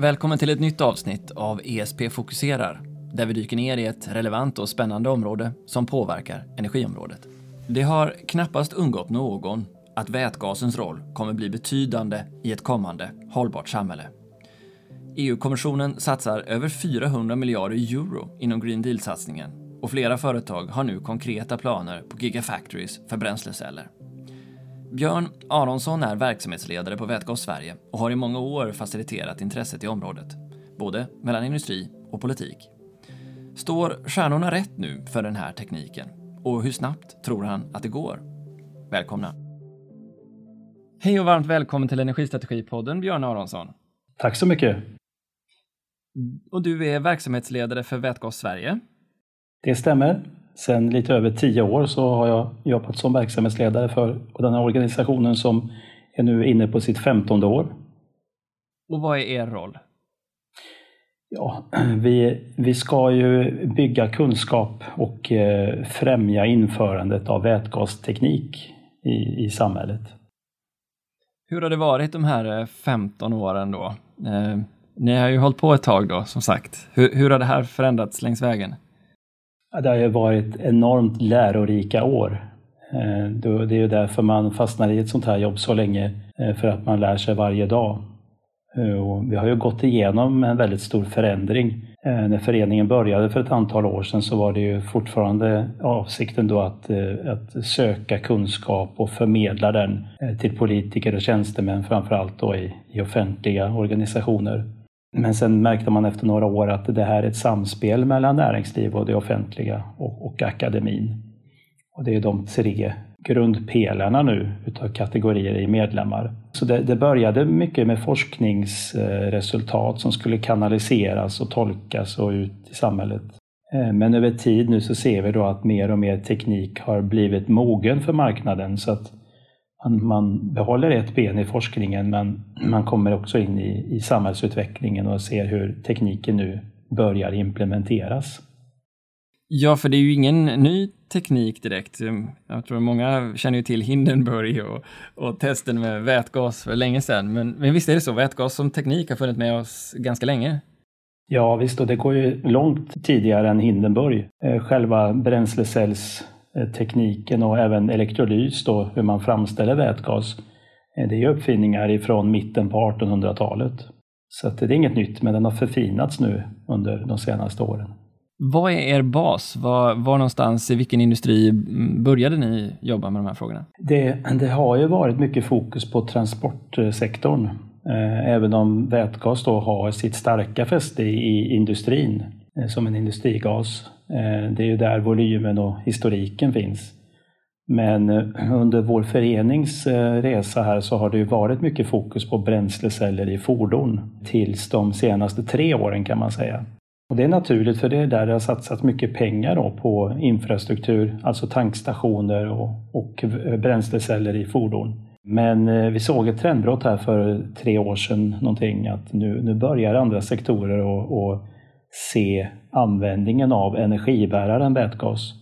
Välkommen till ett nytt avsnitt av ESP fokuserar, där vi dyker ner i ett relevant och spännande område som påverkar energiområdet. Det har knappast undgått någon att vätgasens roll kommer bli betydande i ett kommande hållbart samhälle. EU-kommissionen satsar över 400 miljarder euro inom Green Deal-satsningen och flera företag har nu konkreta planer på gigafactories för bränsleceller. Björn Aronsson är verksamhetsledare på Vätgas Sverige och har i många år faciliterat intresset i området, både mellan industri och politik. Står stjärnorna rätt nu för den här tekniken? Och hur snabbt tror han att det går? Välkomna! Hej och varmt välkommen till Energistrategipodden, Björn Aronsson. Tack så mycket. Och du är verksamhetsledare för Vätgas Sverige. Det stämmer. Sedan lite över tio år så har jag jobbat som verksamhetsledare för den här organisationen som är nu inne på sitt femtonde år. Och vad är er roll? Ja, vi, vi ska ju bygga kunskap och eh, främja införandet av vätgasteknik i, i samhället. Hur har det varit de här 15 eh, åren då? Eh, ni har ju hållit på ett tag då, som sagt. Hur, hur har det här förändrats längs vägen? Det har ju varit enormt lärorika år. Eh, det är ju därför man fastnar i ett sånt här jobb så länge, eh, för att man lär sig varje dag. Eh, och vi har ju gått igenom en väldigt stor förändring. När föreningen började för ett antal år sedan så var det ju fortfarande avsikten då att, att söka kunskap och förmedla den till politiker och tjänstemän, framförallt då i, i offentliga organisationer. Men sen märkte man efter några år att det här är ett samspel mellan näringsliv och det offentliga och, och akademin. Och det är de tre grundpelarna nu utav kategorier i medlemmar. Så det, det, började mycket med forskningsresultat som skulle kanaliseras och tolkas och ut i samhället. Eh, men över tid nu så ser vi då att mer och mer teknik har blivit mogen för marknaden så att man, behåller ett ben i forskningen men man kommer också in i, i samhällsutvecklingen och ser hur tekniken nu börjar implementeras. Ja, för det är ju ingen ny teknik direkt. Jag tror många känner ju till Hindenburg och, och testen med vätgas för länge sedan. Men, men visst är det så, vätgas som teknik har funnits med oss ganska länge? Ja visst, och det går ju långt tidigare än Hindenburg. Eh, själva bränslecells tekniken och även elektrolys, då, hur man framställer vätgas, eh, det är uppfinningar ifrån mitten på 1800-talet. Så det är inget nytt, men den har förfinats nu under de senaste åren. Vad är er bas? Var, var någonstans i vilken industri började ni jobba med de här frågorna? Det, det har ju varit mycket fokus på transportsektorn. Eh, även om vätgas då har sitt starka fäste i industrin som en industrigas Eh, Eh, det är ju där volymen och historiken finns. Men eh, under vår förenings eh, resa här så har det ju varit mycket fokus på bränsleceller i fordon tills de senaste tre åren kan man säga. Och det är naturligt för det är där det har satsats mycket pengar på infrastruktur, alltså tankstationer och, och bränsleceller i fordon. Men vi såg ett trendbrott här för tre år sedan någonting att nu, nu börjar andra sektorer och, och se användningen av energibäraren vätgas.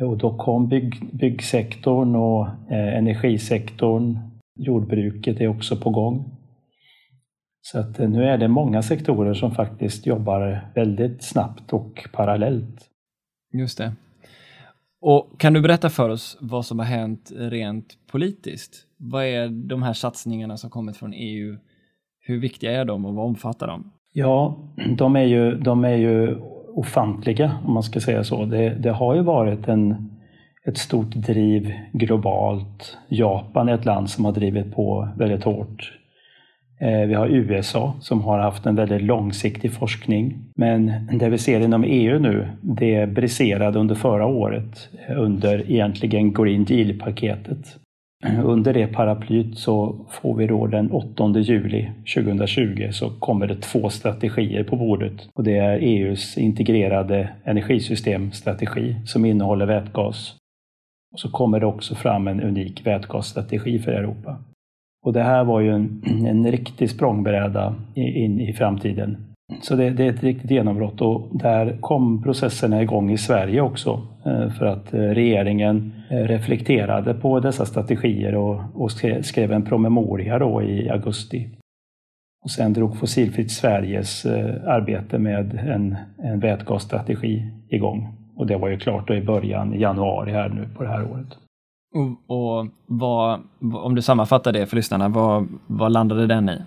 Och då kom bygg, byggsektorn och eh, energisektorn, jordbruket är också på gång. Så att eh, nu är det många sektorer som faktiskt jobbar väldigt snabbt och parallellt. Just det. Och Kan du berätta för oss vad som har hänt rent politiskt? Vad är de här satsningarna som kommit från EU? Hur viktiga är de och vad omfattar de? Ja, de är ju, de är ju ofantliga om man ska säga så. Det, det har ju varit en, ett stort driv globalt. Japan är ett land som har drivit på väldigt hårt. Eh, vi har USA som har haft en väldigt långsiktig forskning. Men det vi ser inom EU nu, det briserade under förra året eh, under egentligen Green Deal-paketet. Under det paraplyt så får vi då den 8 juli 2020 så kommer det två strategier på bordet och det är EUs integrerade energisystemstrategi som innehåller vätgas. Och så kommer det också fram en unik vätgasstrategi för Europa. Och det här var ju en, en riktig språngbräda in i framtiden. Så det, det, är ett riktigt genombrott och där kom processerna igång i Sverige också eh, för att eh, regeringen eh, reflekterade på dessa strategier och, och skrev en promemoria då i augusti. Och sen drog Fossilfritt Sveriges arbete med en, en vätgasstrategi igång. Och det var ju klart då i början, i januari här nu på det här året. Och, och vad, om du sammanfattar det för lyssnarna, vad, vad landade den i?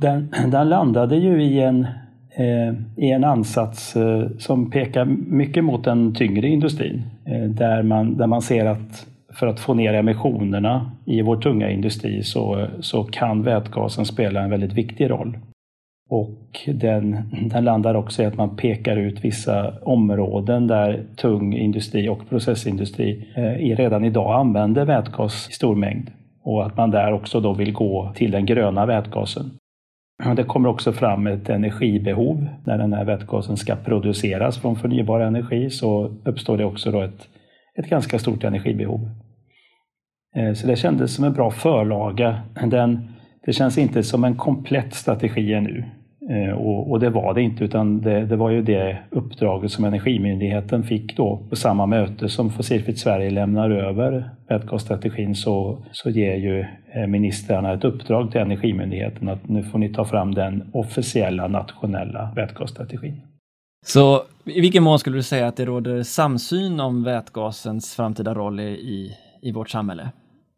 Den, den landade ju i en, eh, i en ansats eh, som pekar mycket mot den tyngre industrin. Eh, där, man, där man ser att för att få ner emissionerna i vår tunga industri så, så kan vätgasen spela en väldigt viktig roll. Och den, den landar också i att man pekar ut vissa områden där tung industri och processindustri eh, redan idag använder vätgas i stor mängd. Och att man där också då vill gå till den gröna vätgasen. Det kommer också fram ett energibehov. När den här vätgasen ska produceras från förnybar energi så uppstår det också då ett, ett ganska stort energibehov. Eh, så det kändes som en bra förlaga. Den, det känns inte som en komplett strategi ännu. Eh, och, och, det var det inte, utan det, det, var ju det uppdraget som Energimyndigheten fick då på samma möte som Fossilfritt Sverige lämnar över vätgasstrategin så, så ger ju eh, ministrarna ett uppdrag till Energimyndigheten att nu får ni ta fram den officiella nationella vätgasstrategin. Så i vilken mån skulle du säga att det råder samsyn om vätgasens framtida roll i, i vårt samhälle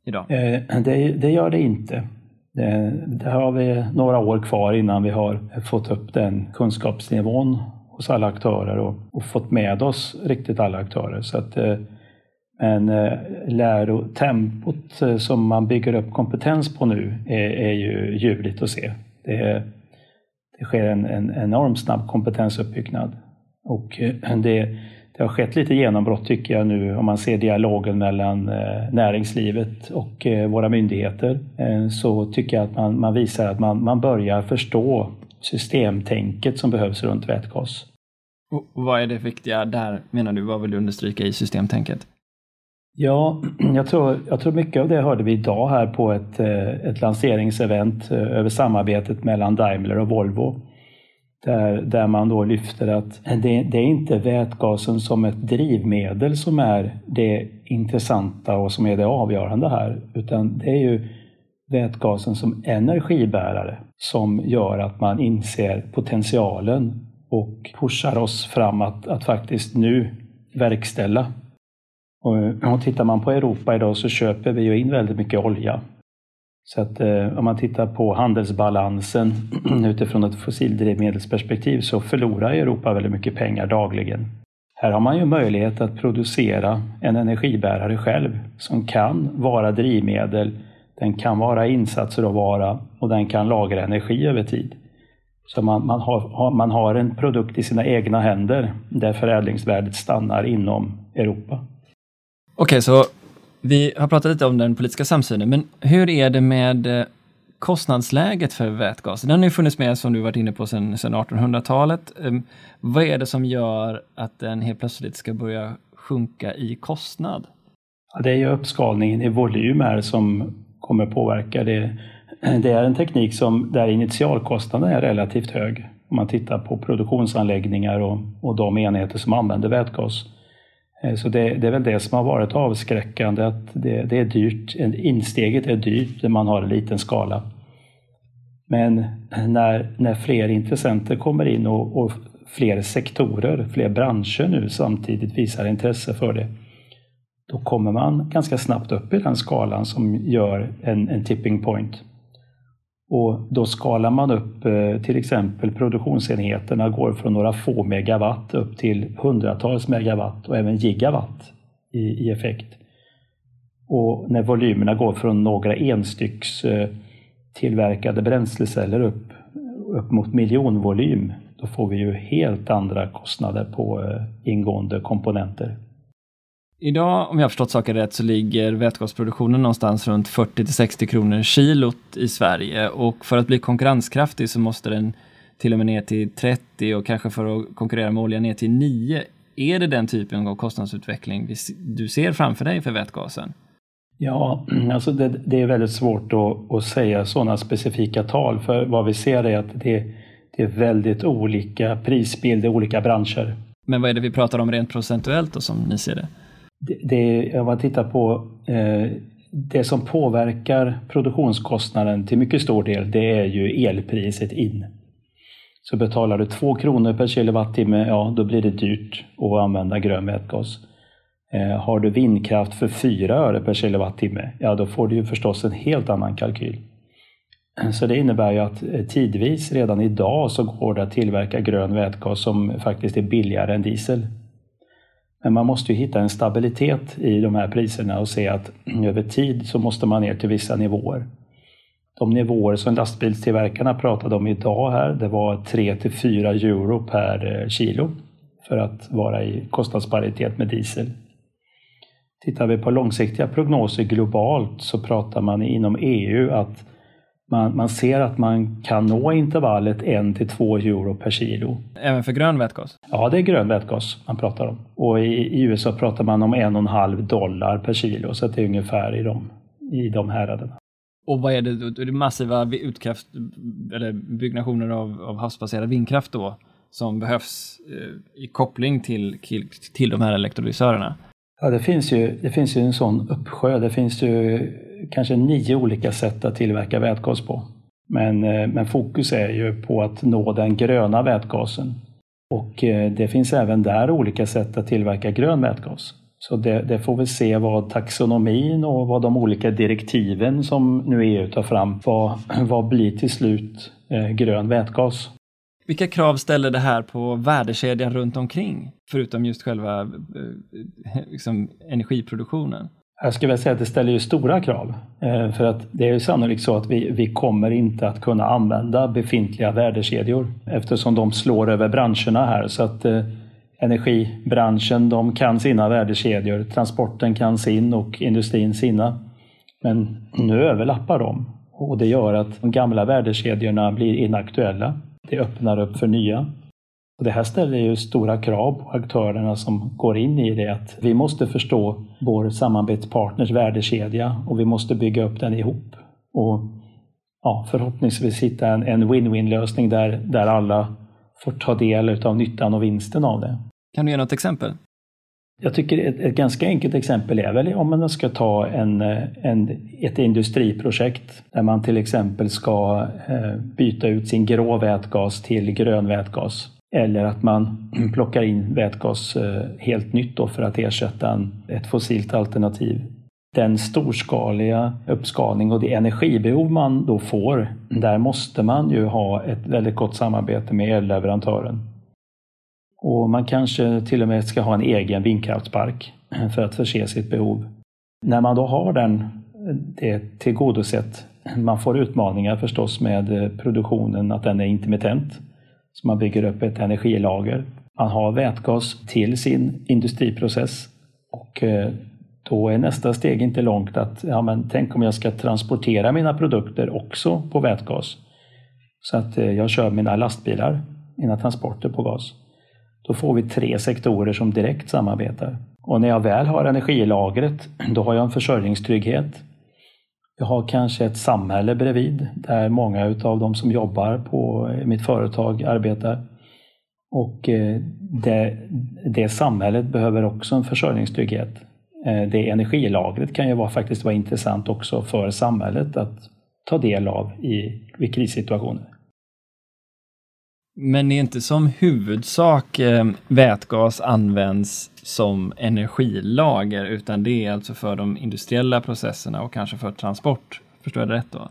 idag? Eh, det, det gör det inte. Eh, Där har vi några år kvar innan vi har fått upp den kunskapsnivån hos alla aktörer och, och fått med oss riktigt alla aktörer. Så att, eh, men eh, lärotempot som man bygger upp kompetens på nu är, är ju ljuvligt att se. Det, det sker en, en enormt snabb kompetensuppbyggnad. Och det, det har skett lite genombrott tycker jag nu om man ser dialogen mellan eh, näringslivet och eh, våra myndigheter. Eh, så tycker jag att man, man visar att man, man börjar förstå systemtänket som behövs runt vätgas. Och vad är det viktiga där menar du? Vad vill du understryka i systemtänket? Ja, jag tror, jag tror mycket av det hörde vi idag här på ett, ett lanseringsevent över samarbetet mellan Daimler och Volvo. Där, där man då lyfter att det, det, är inte vätgasen som ett drivmedel som är det intressanta och som är det avgörande här, utan det är ju vätgasen som energibärare som gör att man inser potentialen och pushar oss fram att, att faktiskt nu verkställa. Och, och tittar man på Europa idag så köper vi ju in väldigt mycket olja så att eh, om man tittar på handelsbalansen utifrån ett fossildrivmedelsperspektiv så förlorar Europa väldigt mycket pengar dagligen. Här har man ju möjlighet att producera en energibärare själv som kan vara drivmedel, den kan vara insatsråvara och den kan lagra energi över tid. Så man, man, har, man har en produkt i sina egna händer där förädlingsvärdet stannar inom Europa. Okej, okay, så vi har pratat lite om den politiska samsynen, men hur är det med eh, kostnadsläget för vätgas? Den har ju funnits med, som du varit inne på, sedan 1800-talet. Ehm, vad är det som gör att den helt plötsligt ska börja sjunka i kostnad? Ja, det är ju uppskalningen i volym här som kommer påverka det. Det är en teknik som, där initialkostnaden är relativt hög om man tittar på produktionsanläggningar och, och de enheter som använder vätgas. Eh, så det, det, är väl det som har varit avskräckande, att det, det är dyrt. Insteget är dyrt när man har en liten skala. Men när, när fler intressenter kommer in och, och fler sektorer, fler branscher nu samtidigt visar intresse för det, då kommer man ganska snabbt upp i den skalan som gör en, en tipping point. Och då skalar man upp eh, till exempel produktionsenheterna går från några få megawatt upp till hundratals megawatt och även gigawatt i, i effekt. Och när volymerna går från några enstycks eh, tillverkade bränsleceller upp, upp mot miljonvolym, då får vi ju helt andra kostnader på eh, ingående komponenter. Idag, om jag har förstått saker rätt, så ligger vätgasproduktionen någonstans runt 40 till 60 kronor kilot i Sverige och för att bli konkurrenskraftig så måste den till och med ner till 30 och kanske för att konkurrera med olja ner till 9. Är det den typen av kostnadsutveckling du ser framför dig för vätgasen? Ja, alltså det, det är väldigt svårt att, att säga sådana specifika tal för vad vi ser är att det, det är väldigt olika prisbild i olika branscher. Men vad är det vi pratar om rent procentuellt då som ni ser det? Det, det, om man tittar på eh, det som påverkar produktionskostnaden till mycket stor del, det är ju elpriset in. Så betalar du 2 kronor per kilowattimme, ja då blir det dyrt att använda grön vätgas. Eh, har du vindkraft för 4 öre per kilowattimme, ja då får du ju förstås en helt annan kalkyl. Så det innebär ju att eh, tidvis, redan idag, så går det att tillverka grön vätgas som faktiskt är billigare än diesel. Men man måste ju hitta en stabilitet i de här priserna och se att över tid så måste man ner till vissa nivåer. De nivåer som lastbilstillverkarna pratade om idag här, det var 3 till 4 euro per eh, kilo för att vara i kostnadsparitet med diesel. Tittar vi på långsiktiga prognoser globalt så pratar man inom EU att man, man ser att man kan nå intervallet 1 till 2 euro per kilo. Även för grön vätgas? Ja, det är grön vätgas man pratar om. Och i, i USA pratar man om 1,5 dollar per kilo, så det är ungefär i de, i de häraderna. Och vad är det, är det massiva utkraft, eller byggnationer av, av havsbaserad vindkraft då som behövs eh, i koppling till, till, till de här elektrolysörerna? Ja, det finns, ju, det finns ju en sån uppsjö. Det finns ju kanske nio olika sätt att tillverka vätgas på. Men, eh, men fokus är ju på att nå den gröna vätgasen. Och eh, det finns även där olika sätt att tillverka grön vätgas. Så det, det, får vi se vad taxonomin och vad de olika direktiven som nu EU tar fram, vad, vad blir till slut eh, grön vätgas? Vilka krav ställer det här på värdekedjan runt omkring, förutom just själva eh, eh liksom, energiproduktionen? Jag skulle vilja säga att det ställer ju stora krav. Eh, för att det är ju sannolikt så att vi, vi kommer inte att kunna använda befintliga värdekedjor eftersom de slår över branscherna här. Så att eh, energibranschen de kan sina värdekedjor, transporten kan sin och industrin sina. Men nu överlappar de och det gör att de gamla värdekedjorna blir inaktuella. Det öppnar upp för nya. Och det här ställer ju stora krav på aktörerna som går in i det. Att vi måste förstå vår samarbetspartners värdekedja och vi måste bygga upp den ihop. Och ja, förhoppningsvis hitta en win-win lösning där, där alla får ta del av nyttan och vinsten av det. Kan du ge något exempel? Jag tycker ett, ett, ganska enkelt exempel är väl om man ska ta en, en, ett industriprojekt där man till exempel ska eh, byta ut sin grå vätgas till grön vätgas. Eller att man plockar in vätgas eh, helt nytt för att ersätta en, ett fossilt alternativ. Den storskaliga uppskalning och det energibehov man då får, där måste man ju ha ett väldigt gott samarbete med elleverantören. Och man kanske till och med ska ha en egen vindkraftspark för att förse sitt behov. När man då har den, det tillgodosett, man får utmaningar förstås med eh, produktionen, att den är intermittent. Så man bygger upp ett energilager. Man har vätgas till sin industriprocess och eh, då är nästa steg inte långt att ja, men tänk om jag ska transportera mina produkter också på vätgas. Så att eh, jag kör mina lastbilar, mina transporter på gas. Då får vi tre sektorer som direkt samarbetar. Och när jag väl har energilagret, då har jag en försörjningstrygghet. Jag har kanske ett samhälle bredvid där många av de som jobbar på mitt företag arbetar. Och eh, det, det samhället behöver också en försörjningstrygghet. Eh, det energilagret kan ju vara, faktiskt vara intressant också för samhället att ta del av i, i krissituationer. Men det är inte som huvudsak eh, vätgas används som energilager, utan det är alltså för de industriella processerna och kanske för transport. Förstår jag det rätt då?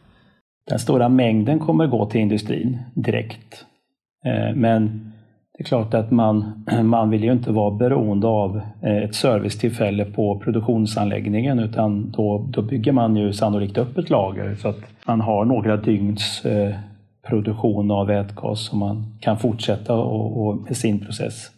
Den stora mängden kommer gå till industrin direkt. Eh, men det är klart att man, man vill ju inte vara beroende av eh, ett servicetillfälle på produktionsanläggningen utan då, då bygger man ju sannolikt upp ett lager så att man har några dygns eh, produktion av vätgas som man kan fortsätta och, och med sin process.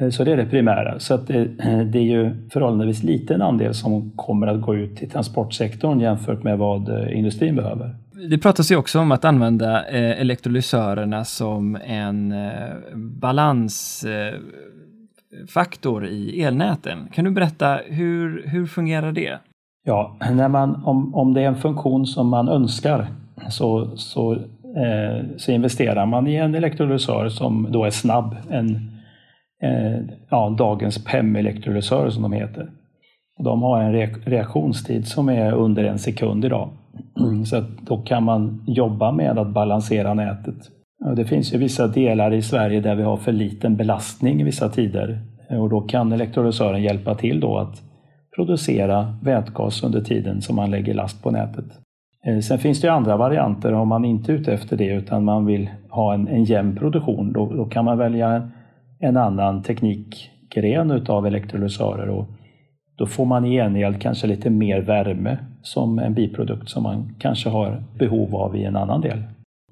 Eh, så det är det primära. Så att det, det, är ju förhållandevis liten andel som kommer att gå ut till transportsektorn jämfört med vad industrin behöver. Det pratas ju också om att använda eh, elektrolysörerna som en eh, balansfaktor eh, i elnäten. Kan du berätta hur, hur fungerar det? Ja, när man, om, om det är en funktion som man önskar så, så, eh, Eh, så investerar man i en elektrolysör som då är snabb. En, eh, ja, dagens PEM-elektrolysör som de heter. De har en reaktionstid som är under en sekund idag. Så att då kan man jobba med att balansera nätet. Det finns ju vissa delar i Sverige där vi har för liten belastning vissa tider och då kan elektrolysören hjälpa till då att producera vätgas under tiden som man lägger last på nätet. Eh, sen finns det andra varianter om man inte är ute efter det utan man vill ha en, en jämn produktion. Då, då kan man välja en annan teknikgren utav elektrolysörer och då får man i gengäld kanske lite mer värme som en biprodukt som man kanske har behov av i en annan del.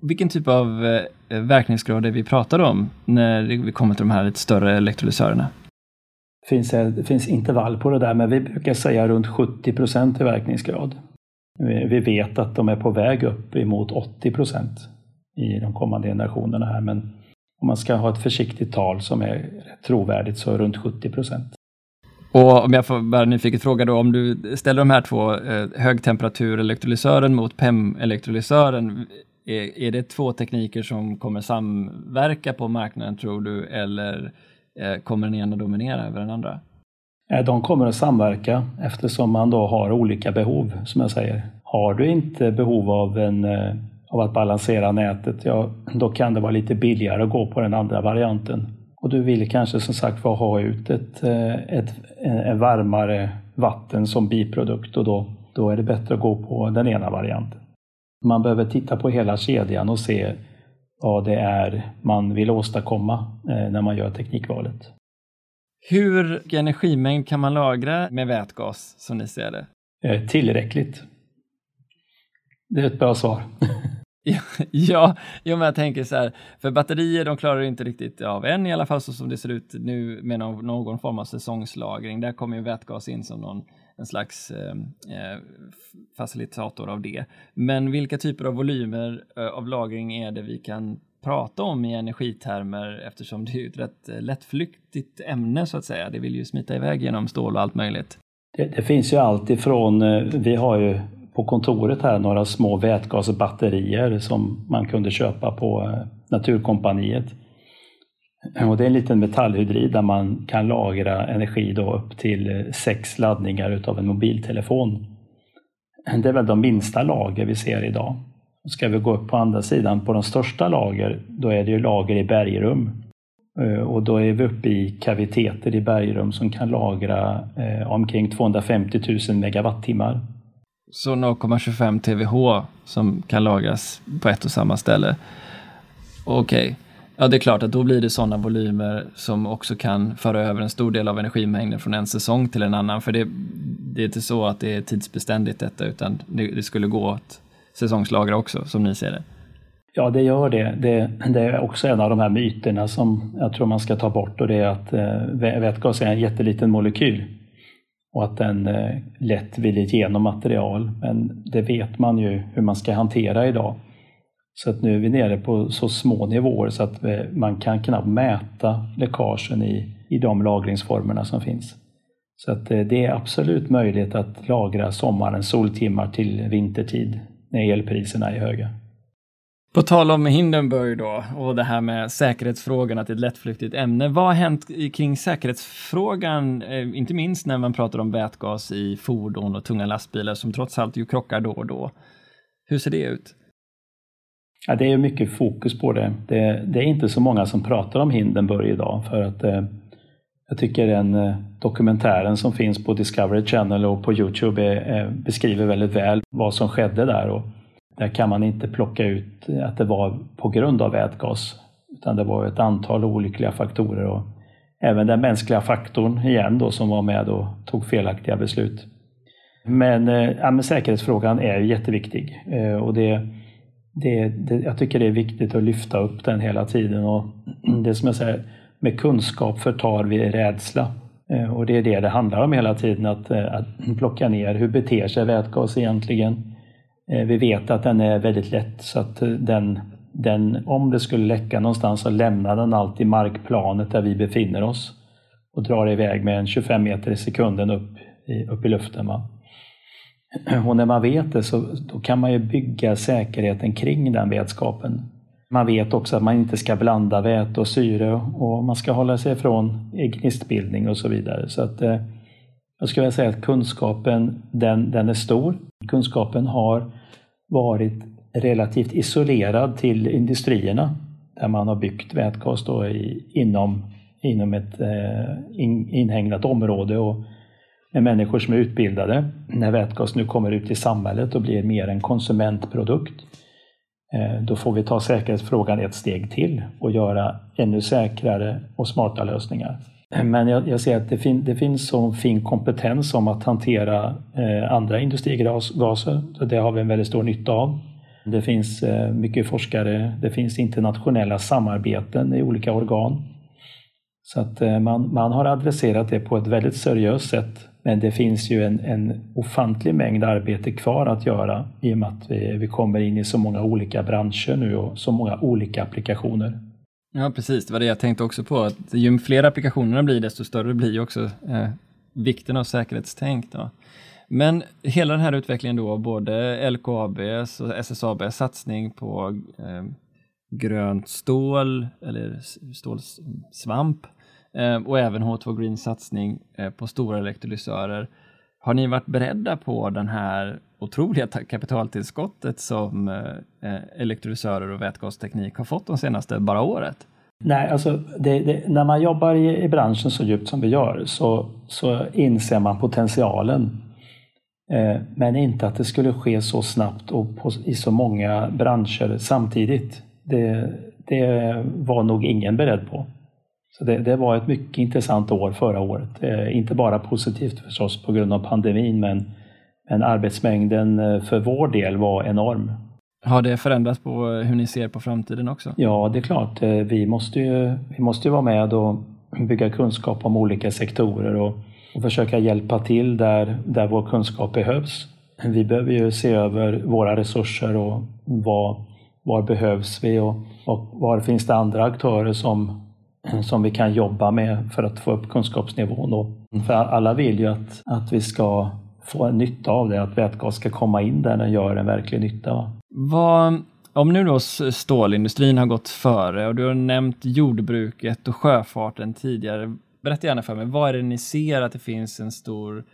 Vilken typ av eh, verkningsgrad är vi pratar om när vi kommer till de här lite större elektrolysörerna? Det finns, det finns intervall på det där, men vi brukar säga runt 70 procent i verkningsgrad. Vi vet att de är på väg upp emot 80 procent i de kommande generationerna här, men om man ska ha ett försiktigt tal som är trovärdigt så runt 70 procent. Och om jag får bara nyfiket fråga då, om du ställer de här två eh, högtemperaturelektrolysören mot PEM-elektrolysören, är, är det två tekniker som kommer samverka på marknaden tror du, eller eh, kommer den ena dominera över den andra? Eh, de kommer att samverka eftersom man då har olika behov, som jag säger. Har du inte behov av, en, eh, av att balansera nätet, ja, då kan det vara lite billigare att gå på den andra varianten. Och du vill kanske som sagt ha ut ett, eh, ett, ett varmare vatten som biprodukt och då, då är det bättre att gå på den ena varianten. Man behöver titta på hela kedjan och se vad det är man vill åstadkomma när man gör teknikvalet. Hur mycket energimängd kan man lagra med vätgas som ni ser det? Eh, tillräckligt. Det är ett bra svar. ja, ja, men jag tänker så här, för batterier de klarar inte riktigt av än i alla fall så som det ser ut nu med någon, någon form av säsongslagring. Där kommer ju vätgas in som någon en slags eh, eh facilitator av det. Men vilka typer av volymer eh, av lagring är det vi kan prata om i energitermer eftersom det är ett rätt eh, lättflyktigt ämne så att säga. Det vill ju smita iväg genom stål och allt möjligt. Det, det finns ju allt ifrån, eh, vi har ju på kontoret här några små vätgasbatterier som man kunde köpa på eh, Naturkompaniet. Och det är en liten metallhydrid där man kan lagra energi då upp till sex laddningar utav en mobiltelefon. Det är väl de minsta lager vi ser idag. Ska vi gå upp på andra sidan på de största lager, då är det ju lager i bergrum. Eh, och då är vi uppe i kaviteter i bergrum som kan lagra eh, omkring 250 000 megawattimmar. Så 0,25 TWh som kan lagras på ett och samma ställe. Okej. Okay. Ja, det är klart att då blir det sådana volymer som också kan föra över en stor del av energimängden från en säsong till en annan. För det, det är inte så att det är tidsbeständigt detta, utan det, det skulle gå att säsongslagra också, som ni ser det? Ja, det gör det. det. det. är också en av de här myterna som jag tror man ska ta bort och det är att eh, vätgas är en jätteliten molekyl och att den eh, lätt vill igenom material. Men det vet man ju hur man ska hantera idag. Så att nu är vi nere på så små nivåer så att eh, man kan knappt mäta läckagen i, i de lagringsformerna som finns. Så att eh, det är absolut möjligt att lagra sommarens soltimmar till vintertid när elpriserna är höga. På tal om Hindenburg då och det här med säkerhetsfrågan, att det är ett lättflyktigt ämne. Vad har hänt kring säkerhetsfrågan, eh, inte minst när man pratar om vätgas i fordon och tunga lastbilar som trots allt ju krockar då och då. Hur ser det ut? Ja, det är mycket fokus på det. det. det. är inte så många som pratar om Hindenburg idag för att eh, jag tycker den eh, dokumentären som finns på Discovery Channel och på Youtube är, eh, beskriver väldigt väl vad som skedde där. Och där kan man inte plocka ut att det var på grund av vätgas, utan det var ett antal olyckliga faktorer. Och även den mänskliga faktorn igen då som var med och tog felaktiga beslut. Men, eh, ja, men säkerhetsfrågan är jätteviktig och det, det, det, jag tycker det är viktigt att lyfta upp den hela tiden. Och det som jag säger, med kunskap förtar vi rädsla. Eh, och det är det det handlar om hela tiden, att, eh, att plocka ner hur beter sig vätgas egentligen. Eh, vi vet att den är väldigt lätt så att den, den, om det skulle läcka någonstans så lämnar den alltid markplanet där vi befinner oss och drar iväg med en 25 meter i sekunden upp i, upp i luften. Va? Och när man vet det så då kan man ju bygga säkerheten kring den vetskapen. Man vet också att man inte ska blanda väte och syre och man ska hålla sig ifrån gnistbildning och så vidare. Så att, eh, Jag skulle vilja säga att kunskapen den, den är stor. Kunskapen har varit relativt isolerad till industrierna där man har byggt vätgas då i, inom, inom ett eh, in, inhägnat område och med människor som är utbildade. När vätgas nu kommer ut i samhället och blir mer en konsumentprodukt Eh, då får vi ta säkerhetsfrågan ett steg till och göra ännu säkrare och smarta lösningar. Men jag, jag ser att det, fin, det, finns så fin kompetens om att hantera eh, andra industrigaser. Det har vi en väldigt stor nytta av. Det finns eh, mycket forskare, det finns internationella samarbeten i olika organ. Så att eh, man, man har adresserat det på ett väldigt seriöst sätt. Men det finns ju en, en ofantlig mängd arbete kvar att göra i och med att vi, vi kommer in i så många olika branscher nu och så många olika applikationer. Ja, precis. Det var det jag tänkte också på. Att ju fler applikationerna blir, desto större blir också eh, vikten av säkerhetstänk. Då. Men hela den här utvecklingen då, både LKABs och SSABs satsning på eh, grönt stål eller stålsvamp eh, Eh, och även H2 Green satsning eh, på stora elektrolysörer. Har ni varit beredda på den här otroliga kapitaltillskottet som eh, elektrolysörer och vätgasteknik har fått de senaste bara året? Nej, alltså det, det, när man jobbar i, i, branschen så djupt som vi gör så, så inser man potentialen. Eh, men inte att det skulle ske så snabbt och på, i så många branscher samtidigt. Det, det var nog ingen beredd på. Så det, det, var ett mycket intressant år förra året. Eh, inte bara positivt förstås på grund av pandemin men, men arbetsmängden eh, för vår del var enorm. Har det förändrats på hur ni ser på framtiden också? Ja, det är klart. Eh, vi måste ju, vi måste ju vara med och bygga kunskap om olika sektorer och, och försöka hjälpa till där, där vår kunskap behövs. Vi behöver ju se över våra resurser och vad, var behövs vi och, och var finns det andra aktörer som som vi kan jobba med för att få upp kunskapsnivån. Då. För alla vill ju att, att vi ska få en nytta av det, att vätgas ska komma in där den gör en verklig nytta. Vad, om nu då stålindustrin har gått före och du har nämnt jordbruket och sjöfarten tidigare. Berätta gärna för mig, vad är det ni ser att det finns en stor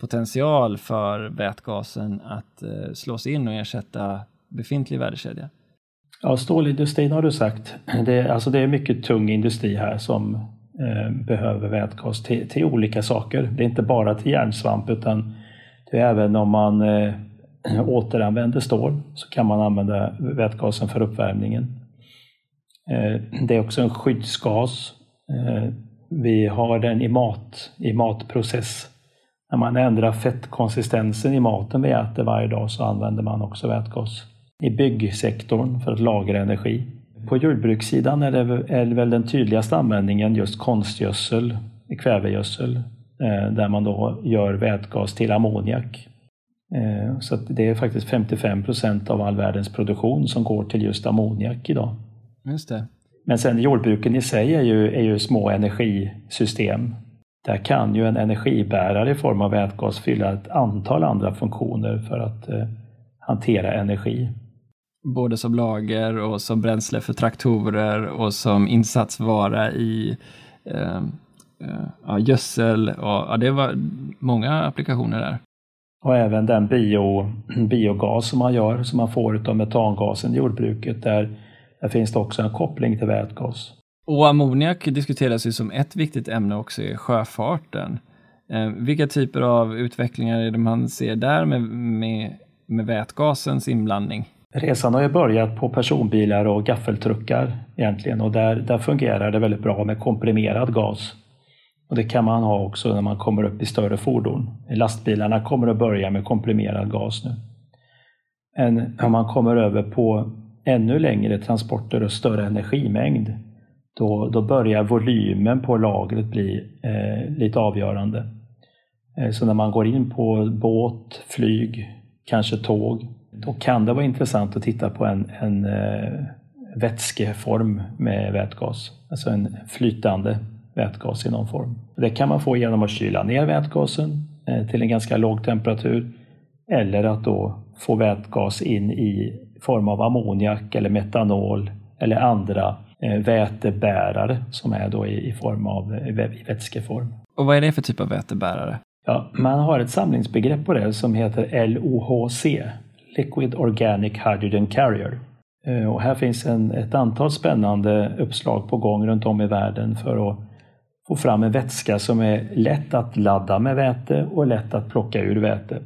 potential för vätgasen att eh, slås in och ersätta befintlig värdekedja? Ja, stålindustrin har du sagt. Det, alltså det är mycket tung industri här som eh, behöver vätgas till, till, olika saker. Det är inte bara till järnsvamp utan det är även om man eh, återanvänder stål så kan man använda vätgasen för uppvärmningen. Eh, det är också en skyddsgas. Eh, vi har den i mat, i matprocess. När man ändrar fettkonsistensen i maten vi äter varje dag så använder man också vätgas i byggsektorn för att lagra energi. På jordbrukssidan är det, är väl den tydligaste användningen just konstgödsel, kvävegödsel, eh, där man då gör vätgas till ammoniak. Eh, så det är faktiskt 55 procent av all världens produktion som går till just ammoniak idag. Just det. Men sen jordbruken i sig är ju, är ju små energisystem. Där kan ju en energibärare i form av vätgas fylla ett antal andra funktioner för att eh, hantera energi både som lager och som bränsle för traktorer och som insatsvara i eh, eh, ja, gödsel. Och, ja, det var många applikationer där. Och även den bio, biogas som man gör, som man får av metangasen i jordbruket, där, där finns det också en koppling till vätgas. Och ammoniak diskuteras ju som ett viktigt ämne också i sjöfarten. Eh, vilka typer av utvecklingar är det man ser där med, med, med vätgasens inblandning? Resan har ju börjat på personbilar och gaffeltruckar egentligen och där, där fungerar det väldigt bra med komprimerad gas. Och Det kan man ha också när man kommer upp i större fordon. Lastbilarna kommer att börja med komprimerad gas nu. Men om man kommer över på ännu längre transporter och större energimängd, då, då börjar volymen på lagret bli eh, lite avgörande. Eh, så när man går in på båt, flyg, kanske tåg, då kan det vara intressant att titta på en, en eh, vätskeform med vätgas, alltså en flytande vätgas i någon form. Det kan man få genom att kyla ner vätgasen eh, till en ganska låg temperatur eller att då få vätgas in i form av ammoniak eller metanol eller andra eh, vätebärare som är då i, form av vätskeform. Och vad är det för typ av vätebärare? Ja, man har ett samlingsbegrepp på det som heter LOHC, Liquid Organic Hydrogen Carrier. Eh, och här finns en, ett antal spännande uppslag på gång runt om i världen för att få fram en vätska som är lätt att ladda med väte och lätt att plocka ur väte.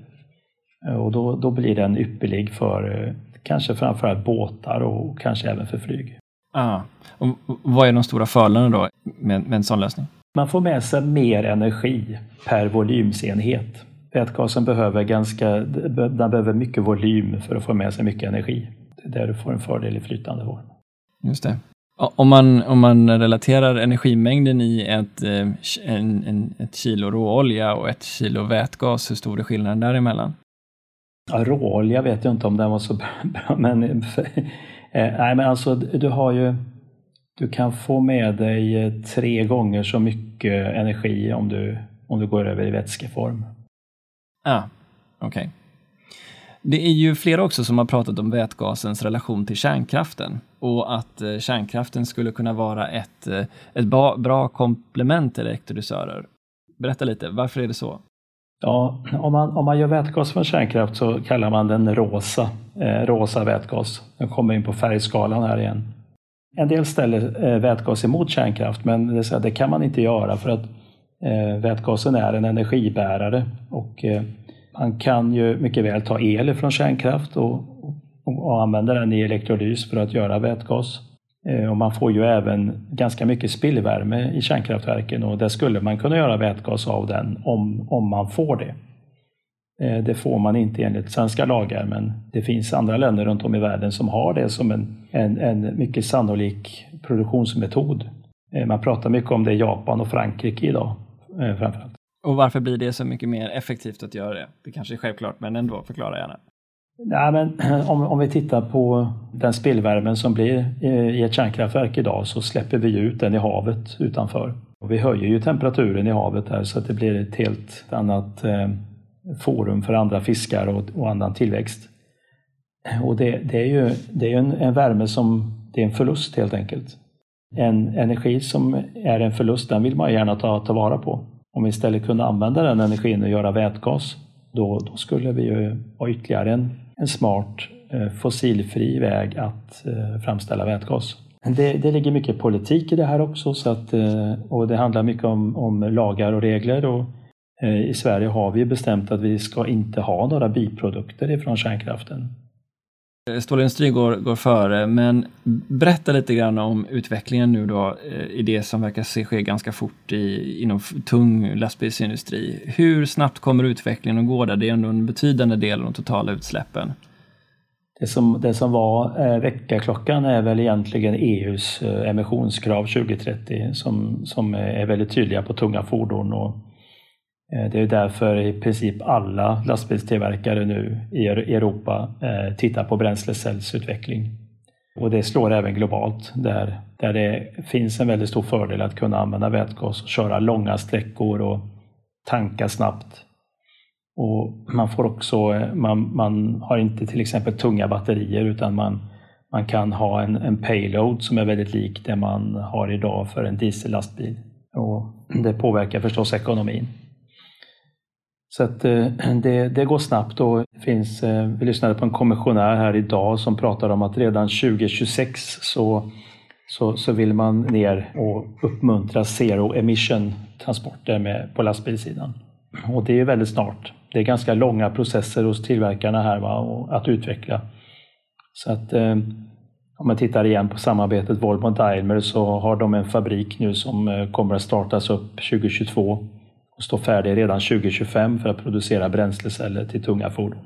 Eh, och då, då blir den ypperlig för eh, kanske framförallt båtar och kanske även för flyg. Ah. Och vad är de stora fördelarna då med, med en sån lösning? Man får med sig mer energi per volymsenhet. Vätgasen behöver, ganska, den behöver mycket volym för att få med sig mycket energi. Det är där du får en fördel i flytande form. Just det. Om man, om man relaterar energimängden i ett, eh, en, en, ett kilo råolja och ett kilo vätgas, hur stor är skillnaden däremellan? Ja, råolja vet jag inte om den var så bra, men, eh, nej, men alltså du har ju du kan få med dig tre gånger så mycket energi om du, om du går över i vätskeform. Ja, ah, okej. Okay. Det är ju flera också som har pratat om vätgasens relation till kärnkraften och att eh, kärnkraften skulle kunna vara ett, eh, ett bra komplement till elektrolysörer. Berätta lite, varför är det så? Ja, om man, om man gör vätgas från kärnkraft så kallar man den rosa, eh, rosa vätgas. Den kommer in på färgskalan här igen. En del ställer eh, vätgas emot kärnkraft men det, det kan man inte göra för att Eh, vätgasen är en energibärare och eh, man kan ju mycket väl ta el från kärnkraft och, och, och använda den i elektrolys för att göra vätgas. Eh, och man får ju även ganska mycket spillvärme i kärnkraftverken och där skulle man kunna göra vätgas av den om, om man får det. Det får man inte enligt svenska lagar, men det finns andra länder runt om i världen som har det som en, en, en mycket sannolik produktionsmetod. Man pratar mycket om det i Japan och Frankrike idag, eh, framförallt. Och varför blir det så mycket mer effektivt att göra det? Det kanske är självklart, men ändå, förklara gärna. Ja, men om, om vi tittar på den spillvärmen som blir i ett kärnkraftverk idag så släpper vi ut den i havet utanför. Och vi höjer ju temperaturen i havet här så att det blir ett helt annat forum för andra fiskar och, och annan tillväxt. Och det, det är ju det är en, en, värme som, det är en förlust helt enkelt. En energi som är en förlust, den vill man gärna ta, ta vara på. Om vi istället kunde använda den energin och göra vätgas, då, då skulle vi ju ha ytterligare en, en smart eh, fossilfri väg att eh, framställa vätgas. Det, det ligger mycket politik i det här också så att, eh, och det handlar mycket om, om lagar och regler och Eh, I Sverige har vi bestämt att vi ska inte ha några biprodukter ifrån kärnkraften. Eh, Stålindustrin går, går före, men berätta lite grann om utvecklingen nu då eh, i det som verkar ske ganska fort i, inom tung lastbilsindustri. Hur snabbt kommer utvecklingen att gå där? Det är ändå en betydande del av de totala utsläppen. Det som, det som var eh, väckarklockan är väl egentligen EUs eh, emissionskrav 2030 som, som är väldigt tydliga på tunga fordon och Eh, Eh, det är därför i princip alla lastbilstillverkare nu i Europa eh, tittar på bränslecellsutveckling. Och det slår även globalt där, där det finns en väldigt stor fördel att kunna använda vätgas och köra långa sträckor och tanka snabbt. Och man, får också, eh, man, man har inte till exempel tunga batterier utan man, man kan ha en, en payload som är väldigt lik det man har idag för en diesellastbil. Och det påverkar förstås ekonomin. Så att eh, det, det går snabbt och finns, eh, vi lyssnade på en kommissionär här idag som pratar om att redan 2026 så, så, så vill man ner och uppmuntra zero emission transporter med, på lastbilssidan. Och det är väldigt snart. Det är ganska långa processer hos tillverkarna här va, och att utveckla. Så att eh, om man tittar igen på samarbetet Volvo-Daimler så har de en fabrik nu som kommer att startas upp 2022 och stå färdig redan 2025 för att producera bränsleceller till tunga fordon.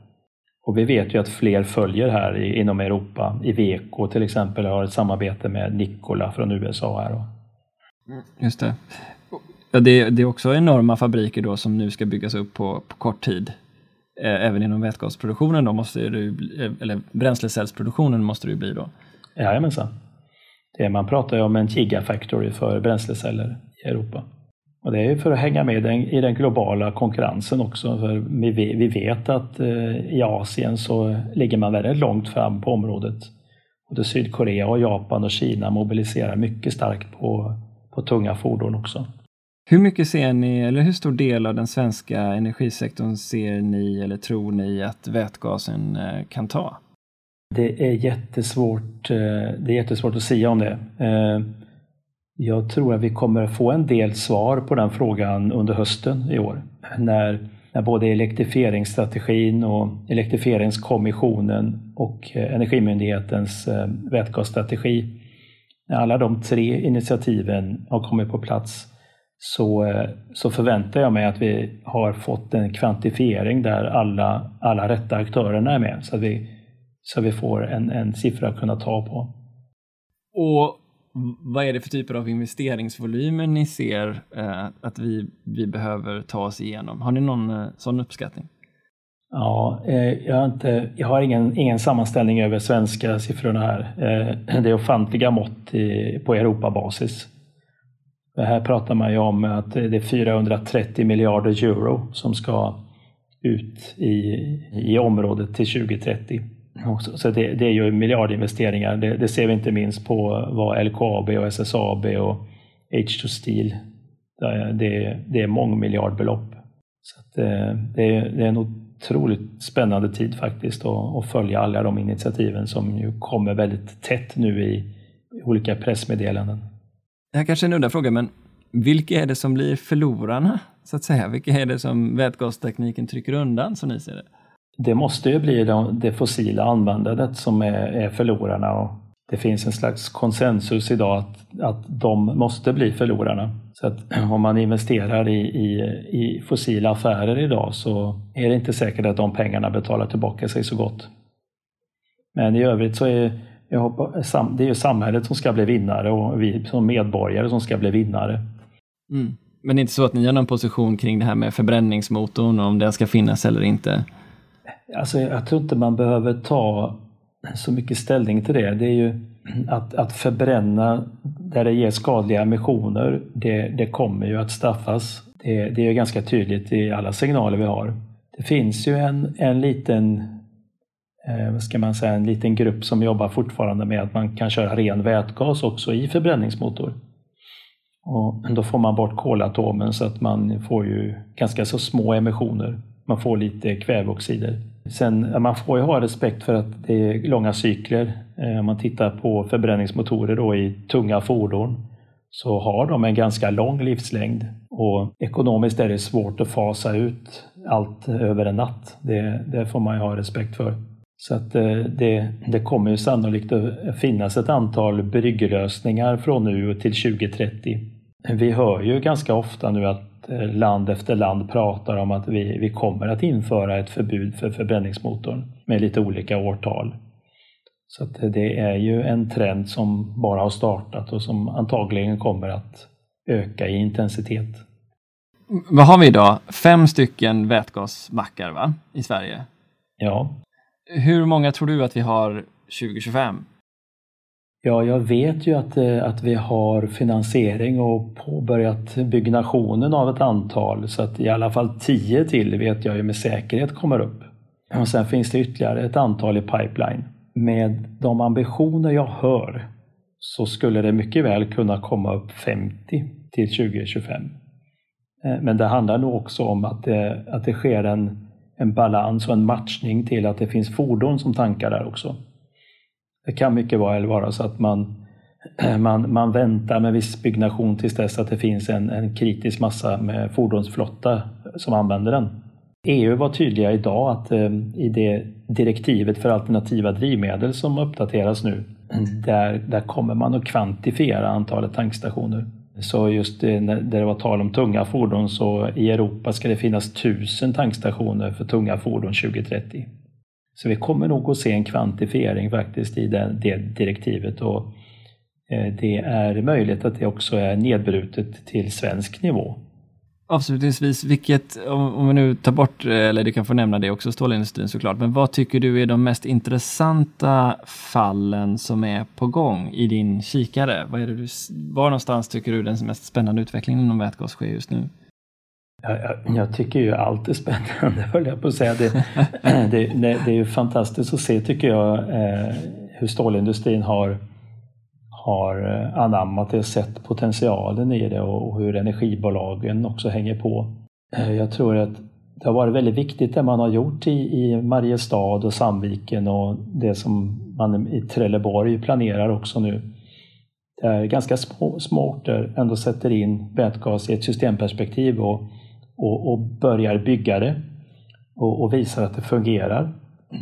Och vi vet ju att fler följer här inom Europa. Iveco till exempel har ett samarbete med Nikola från USA. Här. Just det. Ja, det, det, är också enorma fabriker då som nu ska byggas upp på, på kort tid. Även inom vätgasproduktionen då måste det, eller bränslecellsproduktionen måste det ju bli då. Jajamensan. Det, man pratar ju om en gigafactory för bränsleceller i Europa. Och det är för att hänga med i den globala konkurrensen också. För vi vet att eh, i Asien så ligger man väldigt långt fram på området. Både Sydkorea, och Japan och Kina mobiliserar mycket starkt på, på tunga fordon också. Hur mycket ser ni, eller hur stor del av den svenska energisektorn ser ni eller tror ni att vätgasen eh, kan ta? Det är jättesvårt, eh, det är jättesvårt att säga om det. Jag tror att vi kommer få en del svar på den frågan under hösten i år. När, när både elektrifieringsstrategin och elektrifieringskommissionen och eh, Energimyndighetens eh, vätgasstrategi, när alla de tre initiativen har kommit på plats så, eh, så förväntar jag mig att vi har fått en kvantifiering där alla, alla rätta aktörerna är med så att vi, så vi får en, en siffra att kunna ta på. Och vad är det för typer av investeringsvolymer ni ser eh, att vi, vi behöver ta oss igenom? Har ni någon eh, sån uppskattning? Ja, eh, jag har, inte, jag har ingen, ingen sammanställning över svenska siffrorna här. Eh, det är ofantliga mått i, på Europabasis. Här pratar man ju om att det är 430 miljarder euro som ska ut i, i området till 2030. Så det, det är ju miljardinvesteringar. Det, det, ser vi inte minst på vad LKAB och SSAB och H2 Steel, det, det är mångmiljardbelopp. Så att eh, det, det är en otroligt spännande tid faktiskt att, att följa alla de initiativen som ju kommer väldigt tätt nu i olika pressmeddelanden. Det här kanske är en udda fråga, men vilka är det som blir förlorarna, så att säga? Vilka är det som vätgastekniken trycker undan, som ni ser det? Det måste ju bli det fossila användandet som är, är förlorarna och det finns en slags konsensus idag att, att de måste bli förlorarna. Så att om man investerar i, i, i fossila affärer idag så är det inte säkert att de pengarna betalar tillbaka sig så gott. Men i övrigt så är jag hoppas, det är ju samhället som ska bli vinnare och vi som medborgare som ska bli vinnare. Mm. Men det är inte så att ni har någon position kring det här med förbränningsmotorn, om den ska finnas eller inte? Alltså, jag tror inte man behöver ta så mycket ställning till det. Det är ju att, att förbränna där det ger skadliga emissioner, det, det kommer ju att straffas. Det, det är ju ganska tydligt i alla signaler vi har. Det finns ju en, en liten eh, vad ska man säga, en liten grupp som jobbar fortfarande med att man kan köra ren vätgas också i förbränningsmotor. Och då får man bort kolatomen så att man får ju ganska så små emissioner. Man får lite kväveoxider. Sen, man får ju ha respekt för att det är långa cykler. Eh, om man tittar på förbränningsmotorer då i tunga fordon så har de en ganska lång livslängd och ekonomiskt är det svårt att fasa ut allt över en natt. Det, det får man ju ha respekt för. Så att eh, det, det kommer ju sannolikt att finnas ett antal brygglösningar från nu till 2030. Vi hör ju ganska ofta nu att eh, land efter land pratar om att vi, vi kommer att införa ett förbud för förbränningsmotorn med lite olika årtal. Så det är ju en trend som bara har startat och som antagligen kommer att öka i intensitet. Vad har vi idag? Fem stycken vätgasmackar va? i Sverige? Ja. Hur många tror du att vi har 2025? Ja, jag vet ju att, eh, att vi har finansiering och påbörjat byggnationen av ett antal så att i alla fall tio till vet jag ju med säkerhet kommer upp. Och sen finns det ytterligare ett antal i pipeline. Med de ambitioner jag hör så skulle det mycket väl kunna komma upp 50 till 2025. Eh, men det handlar nog också om att det, att det sker en, en balans och en matchning till att det finns fordon som tankar där också. Det kan mycket väl vara så att man, man, man väntar med viss byggnation tills dess att det finns en, en kritisk massa med fordonsflotta som använder den. EU var tydliga idag att eh, i det direktivet för alternativa drivmedel som uppdateras nu, där, där kommer man att kvantifiera antalet tankstationer. Så just det, när det var tal om tunga fordon så i Europa ska det finnas tusen tankstationer för tunga fordon 2030. Så vi kommer nog att se en kvantifiering faktiskt i det, det direktivet och eh, det är möjligt att det också är nedbrutet till svensk nivå. Avslutningsvis, vilket, om vi nu tar bort, eh, eller du kan få nämna det också, stålindustrin såklart, men vad tycker du är de mest intressanta fallen som är på gång i din kikare? Vad är det du, var någonstans tycker du den mest spännande utvecklingen inom vätgas sker just nu? Jag, jag, jag, tycker ju allt är spännande, höll jag på att säga. Det, det, det, det är ju fantastiskt att se, tycker jag, eh, hur stålindustrin har, har eh, anammat det och sett potentialen i det och hur energibolagen också hänger på. Eh, jag tror att det har varit väldigt viktigt det man har gjort i, i Mariestad och Sandviken och det som man i Trelleborg planerar också nu. Där ganska små, små orter ändå sätter in vätgas i ett systemperspektiv och, och, och börjar bygga det och, och visar att det fungerar,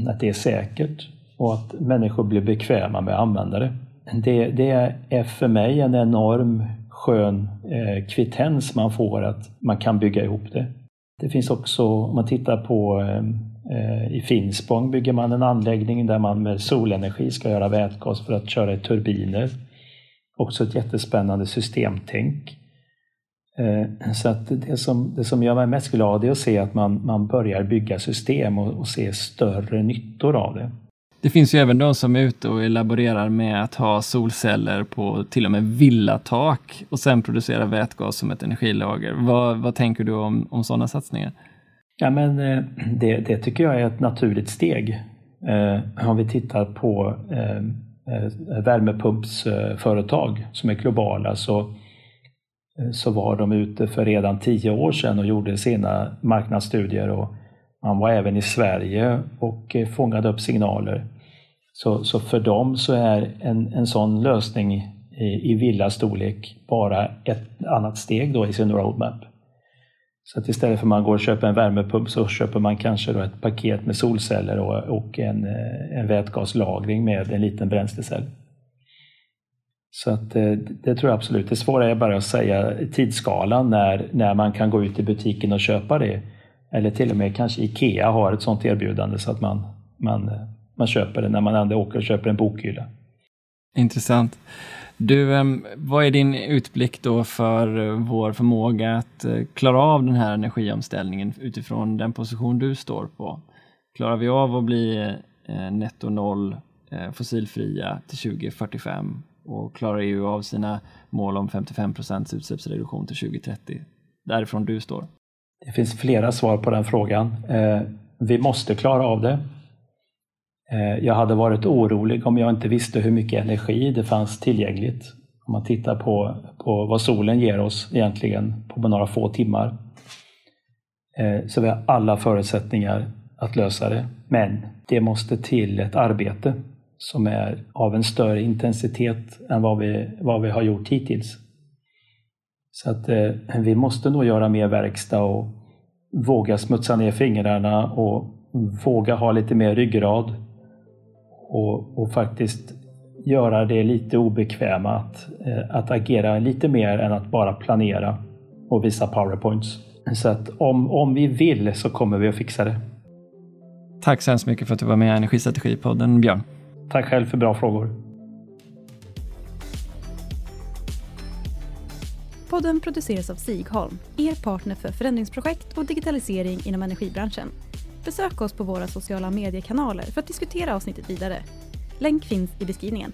att det är säkert och att människor blir bekväma med att använda det. Det, det är för mig en enorm skön eh, kvittens man får att man kan bygga ihop det. Det finns också, om man tittar på eh, eh i Finspång bygger man en anläggning där man med solenergi ska göra vätgas för att köra i turbiner. Också ett jättespännande systemtänk. Eh, så att det som, det som gör mig mest glad är att se att man, man börjar bygga system och, och se större nyttor av det. Det finns ju även de som är ute och laborerar med att ha solceller på till och med villatak och sen producera vätgas som ett energilager. Vad, vad tänker du om, om sådana satsningar? Ja, men eh, det, det, tycker jag är ett naturligt steg. Eh, om vi tittar på eh, värmepumpsföretag som är globala så, Eh, så var de ute för redan tio år sedan och gjorde sina marknadsstudier och man var även i Sverige och eh, fångade upp signaler. Så, så för dem så är en, en sån lösning i, i villastorlek bara ett annat steg då i sin roadmap. Så att istället för att man går och köper en värmepump så köper man kanske då ett paket med solceller och, och en, eh, en vätgaslagring med en liten bränslecell. Så att eh, det tror jag absolut. Det svåra är bara att säga tidsskalan när, när man kan gå ut i butiken och köpa det. Eller till och med kanske IKEA har ett sådant erbjudande så att man, man, eh, man köper det när man ändå åker och köper en bokhylla. Intressant. Du, ehm, vad är din utblick då för eh, vår förmåga att klara av den här energiomställningen utifrån den position du står på? Klarar vi av att bli netto noll fossilfria till 2045 och klarar EU av sina mål om 55 procents utsläppsreduktion till 2030? Därifrån du står. Det finns flera svar på den frågan. Eh, vi måste klara av det. Eh, jag hade varit orolig om jag inte visste hur mycket energi det fanns tillgängligt. Om man tittar på, på vad solen ger oss egentligen på några få timmar. Eh, så vi har alla förutsättningar att lösa det. Men det måste till ett arbete som är av en större intensitet än vad vi, vad vi har gjort hittills. Så att eh, vi måste nog göra mer verkstad och våga smutsa ner fingrarna och våga ha lite mer ryggrad. Och, och faktiskt göra det lite obekväma att, eh, att agera lite mer än att bara planera och visa powerpoints. Så att om, om vi vill så kommer vi att fixa det. Tack så hemskt mycket för att du var med i Energistrategipodden, Björn. Tack själv för bra frågor. Podden produceras av Sigholm, er partner för förändringsprojekt och digitalisering inom energibranschen. Besök oss på våra sociala mediekanaler för att diskutera avsnittet vidare. Länk finns i beskrivningen.